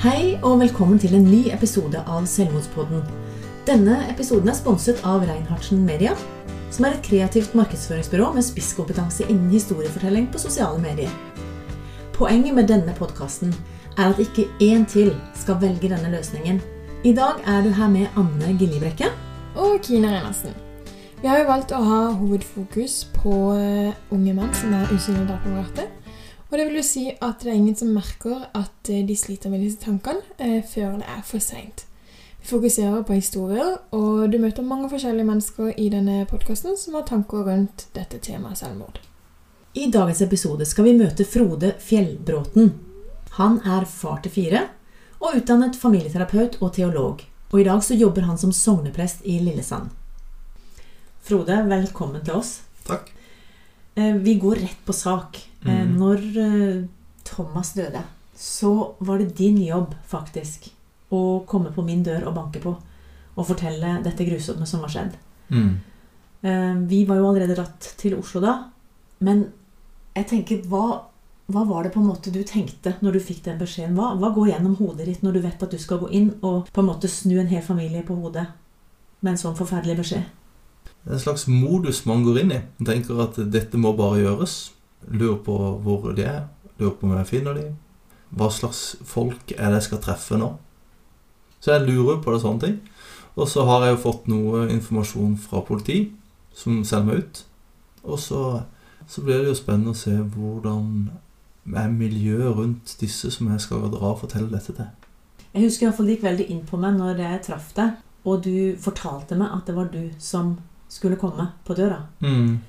Hei og velkommen til en ny episode av Selvmordspodden. Denne episoden er sponset av Reinhardsen Media, som er et kreativt markedsføringsbyrå med spisskompetanse innen historiefortelling på sosiale medier. Poenget med denne podkasten er at ikke én til skal velge denne løsningen. I dag er du her med Anne Gillibrekke. Og Kine Reinersen. Vi har jo valgt å ha hovedfokus på eh, unge menn som er usynlige drapsoperater. Og det vil jo si at det er ingen som merker at eh, de sliter med disse tankene eh, før det er for seint. Vi fokuserer på historier, og du møter mange forskjellige mennesker i denne podkasten som har tanker rundt dette temaet selvmord. I dagens episode skal vi møte Frode Fjellbråten. Han er far til fire og utdannet familieterapeut og teolog. Og i dag så jobber han som sogneprest i Lillesand. Frode, velkommen til oss. Takk. Eh, Vi går rett på sak. Eh, Mhm. Når eh, Thomas døde, så var det din jobb faktisk å komme på min dør og banke på og fortelle dette grusomme som var skjedd. Mm. Eh, Vi var jo allerede dratt til Oslo da, men jeg tenker, hva, hva var det på en måte du tenkte når du fikk den beskjeden? Hva, hva går gjennom hodet ditt når du vet at du skal gå inn og på en måte snu en hel familie på hodet med en sånn forferdelig beskjed? Det er en slags modus man går inn i. Man tenker at dette må bare gjøres. Lurer på hvor de er. Lurer på om jeg finner de. Hva slags folk er det jeg skal treffe nå? Så jeg lurer på det sånne ting. Og så har jeg jo fått noe informasjon fra politi som sender meg ut. Og så, så blir det jo spennende å se hvordan er miljøet rundt disse som jeg skal dra og fortelle dette til. Jeg husker i hvert fall det gikk veldig inn på meg når jeg traff deg, og du fortalte meg at det var du som skulle komme på døra. Mm.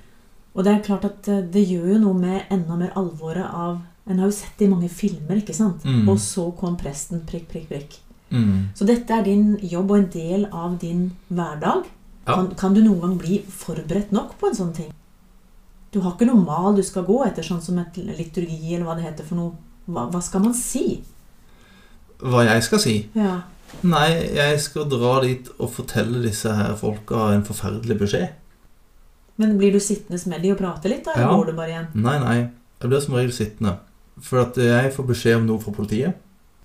Og det er klart at eh, det gjør jo noe med enda mer alvoret av En har jo sett det i mange filmer, ikke sant? Mm. Og så kom presten, prikk, prikk, prikk. Mm. Så dette er din jobb og en del av din hverdag. Ja. Kan, kan du noen gang bli forberedt nok på en sånn ting? Du har ikke noe mal du skal gå etter, sånn som et liturgi, eller hva det heter for noe. Hva, hva skal man si? Hva jeg skal si? Ja. Nei, jeg skal dra dit og fortelle disse her folka en forferdelig beskjed. Men blir du sittende med de og prate litt, da? Eller Ja. går du bare igjen? Nei, nei. Jeg blir som regel sittende. For at jeg får beskjed om noe fra politiet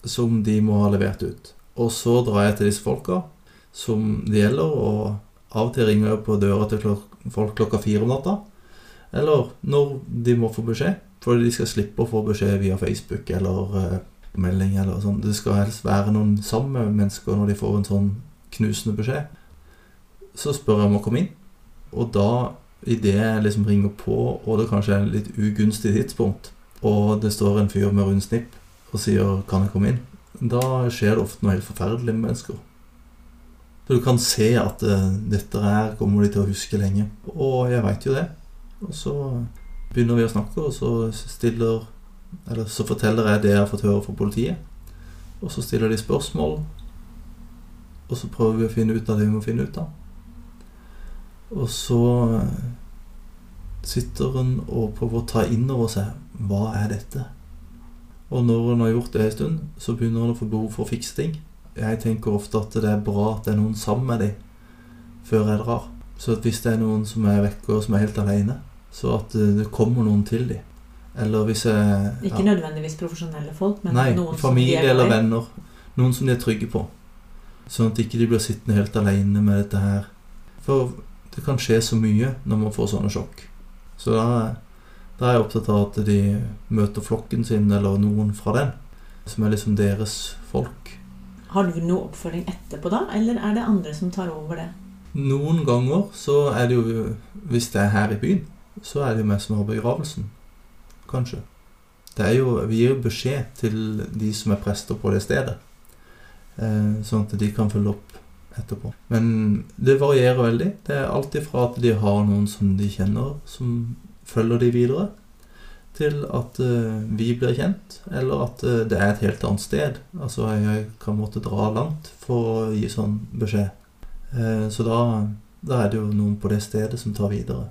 som de må ha levert ut. Og så drar jeg til disse folka som det gjelder, og av og til ringer jeg på døra til folk klokka fire om natta. Eller når de må få beskjed. For de skal slippe å få beskjed via Facebook eller uh, melding eller sånn. Det skal helst være noen sammen med mennesker når de får en sånn knusende beskjed. Så spør jeg om å komme inn. Og da, idet jeg liksom ringer på, og det kanskje er et litt ugunstig tidspunkt, og det står en fyr med rund snipp og sier 'kan jeg komme inn', da skjer det ofte noe helt forferdelig med mennesker. For du kan se at eh, dette her kommer de til å huske lenge. Og jeg veit jo det. Og så begynner vi å snakke, og så stiller Eller så forteller jeg det jeg har fått høre fra politiet. Og så stiller de spørsmål. Og så prøver vi å finne ut av det vi må finne ut av. Og så eh, sitter en og prøver å ta inn over seg hva er dette? Og når en har gjort det en stund, så begynner en å få behov for å fikse ting. Jeg tenker ofte at det er bra at det er noen sammen med dem før jeg drar. Så at hvis det er noen som er vekke og som er helt alene, så at eh, det kommer noen til dem. Eller hvis jeg Ikke nødvendigvis profesjonelle folk, men Nei, noen familie som de er eller venner. Noen som de er trygge på. Sånn at ikke de blir sittende helt alene med dette her. For det kan skje så mye når man får sånne sjokk. Så da, da er jeg opptatt av at de møter flokken sin, eller noen fra den, som er liksom deres folk. Har du noe oppfølging etterpå da, eller er det andre som tar over det? Noen ganger så er det jo Hvis det er her i byen, så er det jo meg som har begravelsen. Kanskje. Det er jo, vi gir jo beskjed til de som er prester på det stedet. Eh, sånn at de kan følge opp etterpå. Men det varierer veldig. Det er alltid fra at de har noen som de kjenner, som følger de videre, til at eh, vi blir kjent, eller at eh, det er et helt annet sted. Altså jeg kan måtte dra langt for å gi sånn beskjed. Eh, Så da, da er det jo noen på det stedet som tar videre.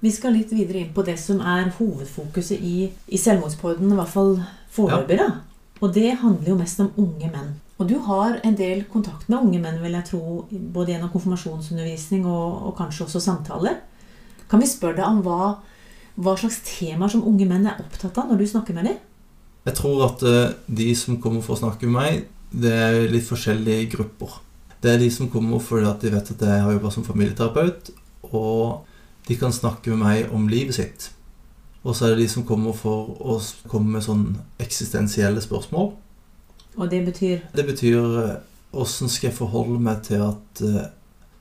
Vi skal litt videre inn på det som er hovedfokuset i, i selvmordspodden, i hvert fall foreløpig. Ja. Og det handler jo mest om unge menn. Og du har en del kontakt med unge menn, vil jeg tro, både gjennom konfirmasjonsundervisning og, og kanskje også samtaler. Kan vi spørre deg om hva, hva slags temaer som unge menn er opptatt av når du snakker med dem? Jeg tror at eh, de som kommer for å snakke med meg, det er litt forskjellige grupper. Det er de som kommer fordi at de vet at jeg har jobba som familieterapeut, og de kan snakke med meg om livet sitt. Og så er det de som kommer for å komme med sånn eksistensielle spørsmål. Og det betyr Det betyr eh, åssen skal jeg forholde meg til at eh,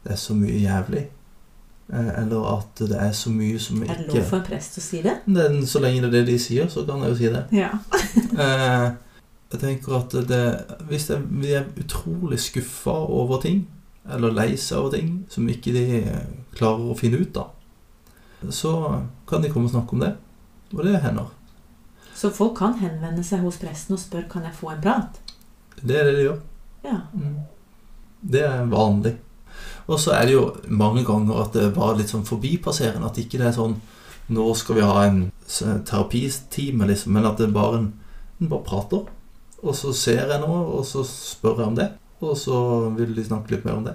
det er så mye jævlig? Eh, Eller at det er så mye som ikke Er det lov for en prest å si det? Den, Så lenge det er det de sier, så kan jeg jo si det. Ja. Eh, jeg tenker at det, hvis jeg, vi er utrolig skuffa over ting, eller lei seg over ting som ikke de eh, klarer å finne ut av, så kan de komme og snakke om det. Og det hender. Så folk kan henvende seg hos presten og spørre kan jeg få en prat. Det er det de gjør. Ja. Mm. Det er vanlig. Og så er det jo mange ganger at det er bare litt sånn forbipasserende. At ikke det er sånn Nå skal vi ha en terapitime, liksom. Men at det bare en, en bare prater. Og så ser jeg noe, og så spør jeg om det. Og så vil de snakke litt mer om det.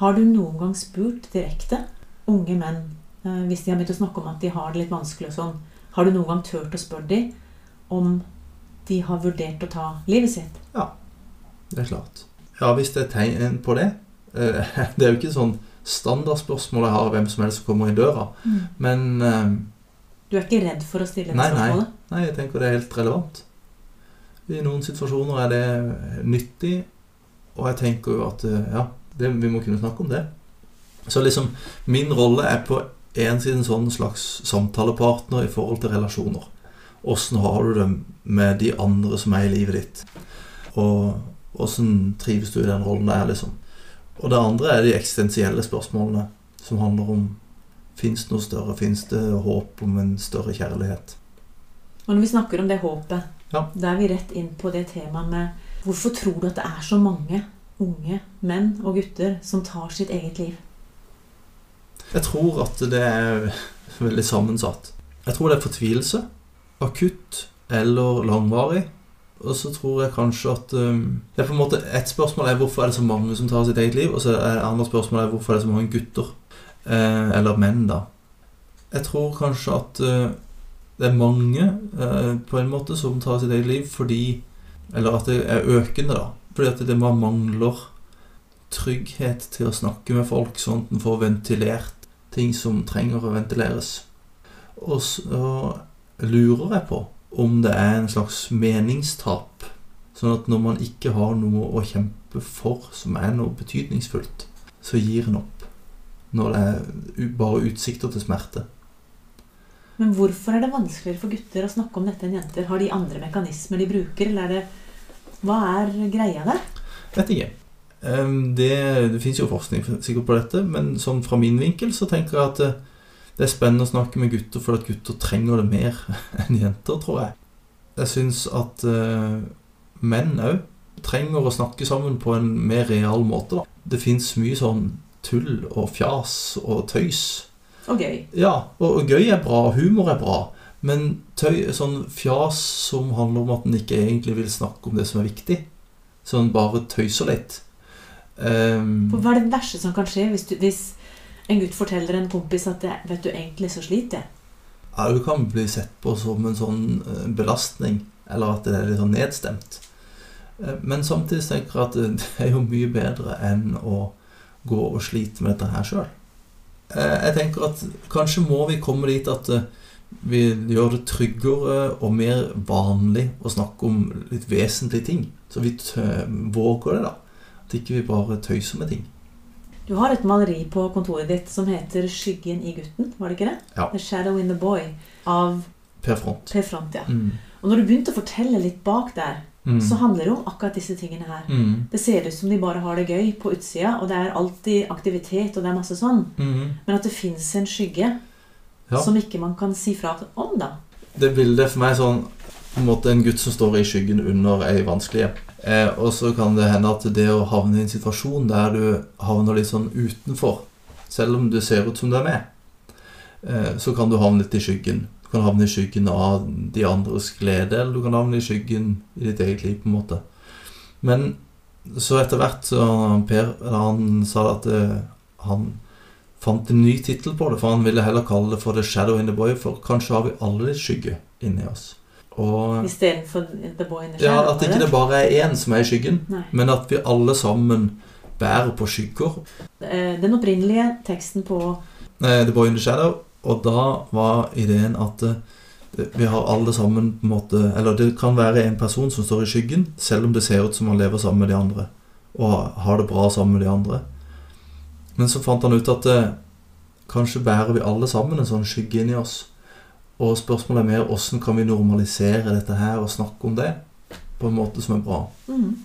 Har du noen gang spurt direkte unge menn, eh, hvis de har begynt å snakke om at de har det litt vanskelig og sånn, har du noen gang turt å spørre dem om de har vurdert å ta livet sitt? Ja, Det er klart. Ja, hvis det er tegn på det eh, Det er jo ikke sånn standardspørsmål jeg har hvem som helst som kommer inn døra. Men eh, Du er ikke redd for å stille Nei, nei. spørsmålet? Nei, jeg tenker det er helt relevant. I noen situasjoner er det nyttig, og jeg tenker jo at eh, ja, det, vi må kunne snakke om det. Så liksom, min rolle er på en sin sånn slags samtalepartner i forhold til relasjoner. Åssen har du det med de andre som er i livet ditt? Og åssen trives du i den rollen der, liksom? Og det andre er de eksistensielle spørsmålene, som handler om Fins det noe større? Fins det håp om en større kjærlighet? Og når vi snakker om det håpet, Ja. da er vi rett inn på det temaet med Hvorfor tror du at det er så mange unge menn og gutter som tar sitt eget liv? Jeg tror at det er veldig sammensatt. Jeg tror det er fortvilelse. Akutt eller langvarig. Og så tror jeg kanskje at um, det er på en måte Et spørsmål er hvorfor er det så mange som tar sitt eget liv, og så er det andre spørsmål er hvorfor er det så mange gutter. Eh, eller menn, da. Jeg tror kanskje at uh, det er mange eh, på en måte som tar sitt eget liv fordi Eller at det er økende, da. Fordi at det man mangler trygghet til å snakke med folk, sånn at en får ventilert ting som trenger å ventileres. Og så lurer jeg på om det er en slags meningstap. Sånn at når man ikke har noe å kjempe for som er noe betydningsfullt, så gir en opp. Når det er bare utsikter til smerte. Men hvorfor er det vanskeligere for gutter å snakke om dette enn jenter? Har de andre mekanismer de bruker, eller er det Hva er greia der? Vet ikke. Ehm, Det, det fins jo forskning sikkert på dette, men sånn fra min vinkel så tenker jeg at det, det er spennende å snakke med gutter, for at gutter trenger det mer enn jenter, tror jeg. Jeg syns at uh, menn òg trenger å snakke sammen på en mer real måte. Da. Det fins mye sånn tull og fjas og tøys. Og gøy. Ja, og, og gøy er bra, humor er bra, men tøy, sånn fjas som handler om at en ikke egentlig vil snakke om det som er viktig, sånn bare tøyser litt. For hva er det verste som kan skje hvis, du, hvis en gutt forteller en kompis at det, vet du, egentlig så sliter jeg? ja, du kan bli sett på som en sånn eh, belastning, eller at det er litt sånn nedstemt. Eh, Men samtidig tenker jeg at det- er jo mye bedre enn å gå og slite med dette her sjøl. Jeg tenker at kanskje må vi komme dit at eh, vi gjør det tryggere og mer vanlig å snakke om litt vesentlige ting. Så vi våger det, da. At ikke vi bare tøyser med ting. Du har et maleri på kontoret ditt som heter 'Skyggen i gutten'. var det ikke det? Ja. 'The Shadow in the Boy' av Per front. Per Front. ja. Mm. Og når du begynte å fortelle litt bak der, Mm. så handler det om akkurat disse tingene her. Mm. Det ser ut som de bare har det gøy på utsida, og det er alltid aktivitet, og det er masse sånn. Mm. Men at det fins en skygge Ja. som ikke man kan si fra om, da. Det bildet for meg er sånn på en måte en gutt som står i skyggen under ei vanskelig Eh, og så kan det hende at det å havne i en situasjon der du havner litt sånn utenfor, selv om du ser ut som du er med, eh, så kan du havne litt i skyggen. Du kan havne i skyggen av de andres glede, eller du kan havne i skyggen i ditt eget liv, på en måte. Men så etter hvert så Per han sa at eh, han fant en ny tittel på det, for han ville heller kalle det for The Shadow in the Boy, for kanskje har vi alle litt skygge inni oss. Og Istedenfor The Boy in the ja, at ikke det bare er én som er i skyggen, Nei. men at vi alle sammen bærer på skygger. Eh, Den opprinnelige teksten på Eh, The Boy in the Shadow. Og da var ideen at eh, vi har alle sammen på en måte Eller det kan være en person som står i skyggen, selv om det ser ut som han lever sammen med de andre. Og har det bra sammen med de andre. Men så fant han ut at kanskje bærer vi alle sammen en sånn skygge inni oss. Og spørsmålet er mer hvordan kan vi normalisere dette her og snakke om det på en måte som er bra. Mm.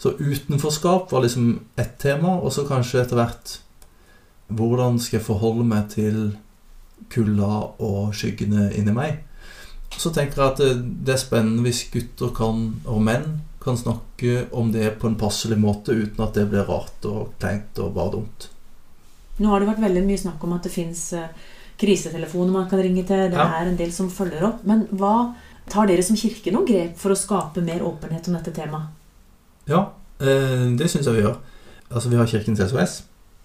Så utenforskap var liksom ett tema, og så kanskje etter hvert Hvordan skal jeg forholde meg til kulda og skyggene inni meg? Så tenker jeg at det, er spennende hvis gutter kan, og menn kan snakke om det på en passelig måte uten at det blir rart og kleint og bare dumt. Nå har det vært veldig mye snakk om at det fins krisetelefoner man kan ringe til. Det Ja. er en del som følger opp. Men hva tar dere som kirke noen grep for å skape mer åpenhet om dette temaet? Ja, eh, det syns jeg vi gjør. Altså, vi har Kirkens SOS.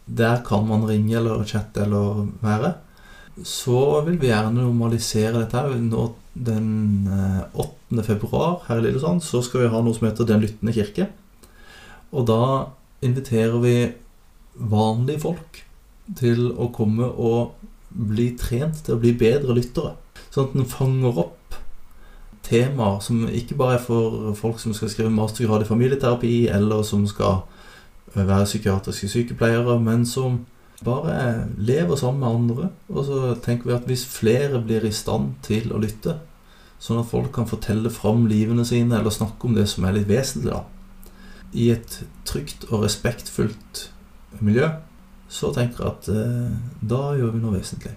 Der kan man ringe eller chatte eller være. Så vil vi gjerne normalisere dette. Nå den eh, 8. februar her i Lillesand så skal vi ha noe som heter Den lyttende kirke. Og da inviterer vi vanlige folk til å komme og bli trent til å bli bedre lyttere. Sånn at en fanger opp temaer som ikke bare er for folk som skal skrive mastergrad i familieterapi, eller som skal være psykiatriske sykepleiere, men som bare lever sammen med andre. Og så tenker vi at hvis flere blir i stand til å lytte, sånn at folk kan fortelle fram livene sine, eller snakke om det som er litt vesentlig, da, i et trygt og respektfullt miljø, så tenker jeg at eh, da gjør vi noe vesentlig.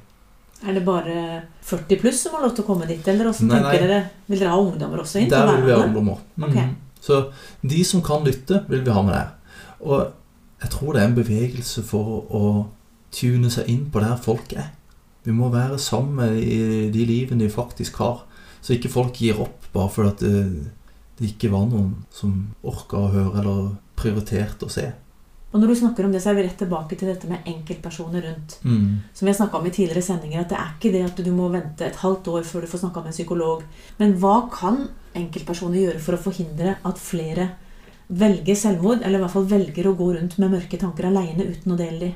Er det bare 40 pluss som har lov til å komme dit, eller hvordan Nei, tenker nei. dere? Vil dere ha ungdommer også inn? Der vil vi ha ungdommer. Mm. Okay. Så de som kan lytte, vil vi ha med der. Og jeg tror det er en bevegelse for å tune seg inn på der folk er. Vi må være sammen i de livene de faktisk har. Så ikke folk gir opp bare fordi det, det ikke var noen som orka å høre eller prioriterte å se. Og når du snakker om det, så er vi rett tilbake til dette med enkeltpersoner rundt. Mm. Som vi har snakka om i tidligere sendinger, at det er ikke det at du må vente et halvt år før du får snakka med en psykolog. Men hva kan enkeltpersoner gjøre for å forhindre at flere velger selvmord, eller i hvert fall velger å gå rundt med mørke tanker aleine uten å dele de?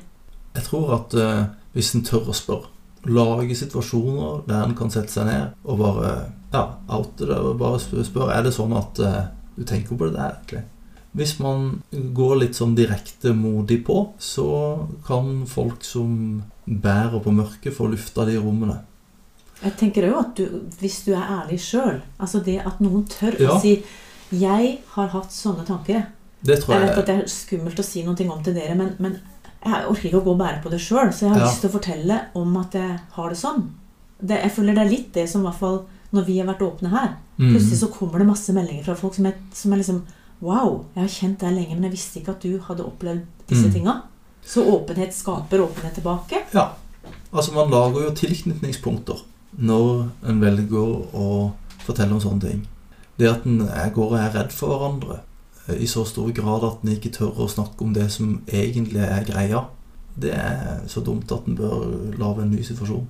Jeg tror at uh, hvis en tør å spørre, lage situasjoner der en kan sette seg ned og bare ja, oute det og bare sp- spørre Er det sånn at uh, du tenker på det der, egentlig? Hvis man går litt sånn direkte modig på, så kan folk som bærer på mørket, få lufta de rommene. Jeg tenker jo at du, hvis du er ærlig sjøl, altså det at noen tør Ja. å si 'Jeg har hatt sånne tanker'. Det tror Jeg jeg vet at det er skummelt å si noe om til dere, men, men jeg orker ikke å gå og bære på det sjøl. Så jeg har Ja. lyst til å fortelle om at jeg har det sånn. Det, jeg føler det er litt det som i hvert fall når vi har vært åpne her. Mm. Plutselig så kommer det masse meldinger fra folk som er, som er liksom Wow, jeg har kjent deg lenge, men jeg visste ikke at du hadde opplevd disse Mm. tinga. Så åpenhet skaper åpenhet tilbake. Ja. Altså, man lager jo tilknytningspunkter når en velger å fortelle om sånne ting. Det at en går og er redd for hverandre eh, i så stor grad at en ikke tør å snakke om det som egentlig er greia, det er så dumt at en bør lage en ny situasjon.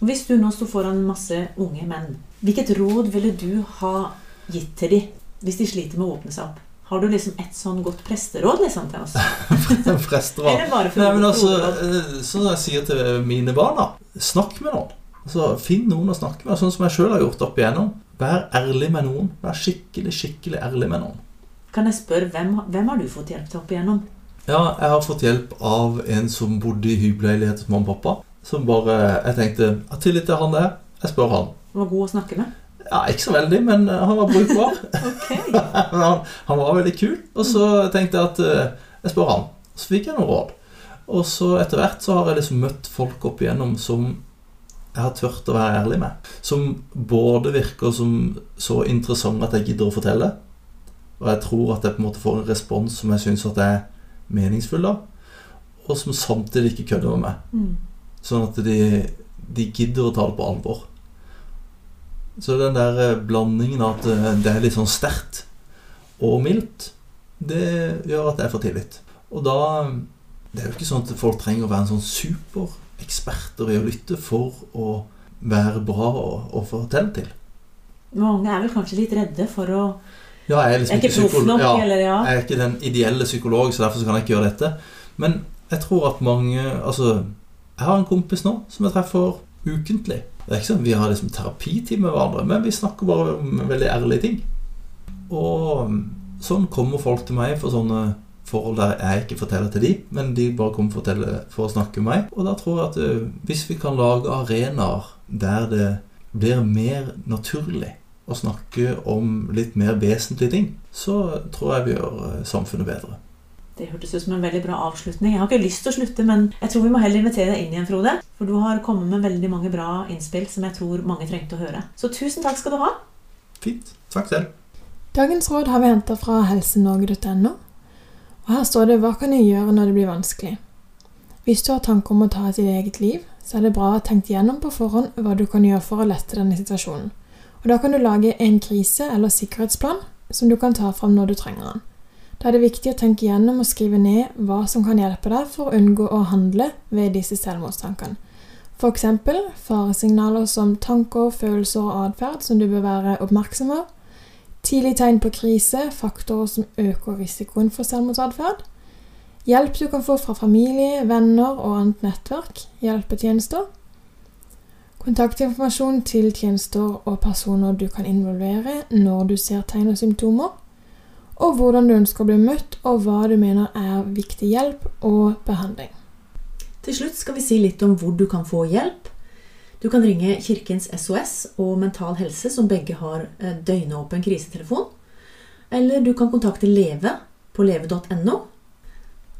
Hvis du nå sto foran masse unge menn, hvilket råd ville du ha gitt til dem hvis de sliter med å åpne seg opp? Har du liksom et sånn godt presteråd liksom til oss? presteråd? Nei, men altså, eh, Sånn som jeg sier til mine barna. Snakk med noen. Altså, Finn noen å snakke med, sånn som jeg sjøl har gjort opp igjennom. Vær ærlig med noen. Vær skikkelig, skikkelig ærlig med noen. Kan jeg spørre, hvem, hvem har du fått hjelp til opp igjennom? Ja, jeg har fått hjelp av en som bodde i hybelleilighet hos mamma og pappa. Som bare Jeg tenkte Jeg har tillit til han der. Jeg spør han. Han var god å snakke med? Ja, Ikke så veldig, men eh, han var brukbar. Han, han var veldig kul. Og så tenkte jeg at eh, jeg spør han. Så fikk jeg noen råd. Og så etter hvert så har jeg liksom møtt folk opp igjennom som jeg har tørt å være ærlig med. Som både virker som så interessant at jeg gidder å fortelle, og jeg tror at jeg på en måte får en respons som jeg syns er meningsfull, da. Og som samtidig ikke kødder med meg. Mm. Sånn at de, de gidder å ta det på alvor. Så den der eh, blandingen at eh, det er litt sånn sterkt og mildt, det gjør at jeg får tillit. Og da Det er jo ikke sånn at folk trenger å være en sånn supereksperter i å lytte for å være bra å, fortelle til. Mange er vel kanskje litt redde for å Ja, jeg er Jeg liksom er ikke proff nok, ja, eller ja. Jeg er ikke den ideelle psykolog, så derfor så kan jeg ikke gjøre dette. Men jeg tror at mange Altså, jeg har en kompis nå som jeg treffer ukentlig. Det er ikke sånn vi har liksom terapitid med hverandre, men vi snakker bare om veldig ærlige ting. Og sånn kommer folk til meg for sånne forhold der jeg ikke forteller til de, men de bare kommer for for å snakke med meg. Og da tror jeg at hvis vi kan lage arenaer der det blir mer naturlig å snakke om litt mer vesentlige ting, så tror jeg vi gjør samfunnet bedre. Det hørtes ut som en veldig bra avslutning. Jeg har ikke lyst til å slutte, men jeg tror vi må heller invitere deg inn igjen, Frode. For du har kommet med veldig mange bra innspill som jeg tror mange trengte å høre. Så tusen takk skal du ha. Fint. Takk selv. Dagens råd har vi henta fra helsenorge.no. Og her står det 'Hva kan jeg gjøre når det blir vanskelig?' Hvis du har tanker om å ta sitt eget liv, så er det bra å ha tenkt gjennom på forhånd hva du kan gjøre for å lette denne situasjonen. Og Da kan du lage en krise- eller sikkerhetsplan som du kan ta fram når du trenger den. Da er det viktig å tenke gjennom og skrive ned hva som kan hjelpe deg for å unngå å handle ved disse selvmordstankene. F.eks. faresignaler som tanker, følelser og atferd som du bør være oppmerksom på. Tidlig tegn på krise, faktorer som øker risikoen for selvmordsatferd. Hjelp du kan få fra familie, venner og annet nettverk. Hjelpetjenester. Kontaktinformasjon til tjenester og personer du kan involvere når du ser tegn og symptomer. Og hvordan du ønsker å bli møtt, og hva du mener er viktig hjelp og behandling. Til slutt skal vi si litt om hvor du kan få hjelp. Du kan ringe Kirkens SOS og Mental Helse, som begge har eh, døgnåpen krisetelefon. Eller du kan kontakte Leve på leve.no.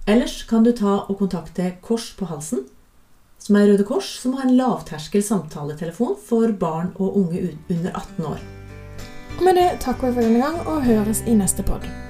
Ellers kan du ta og kontakte Kors på halsen, som er Røde Kors, som har en lavterskel samtaletelefon for barn og unge under 18 år. Og med det takker vi for denne gang, og høres i neste podd.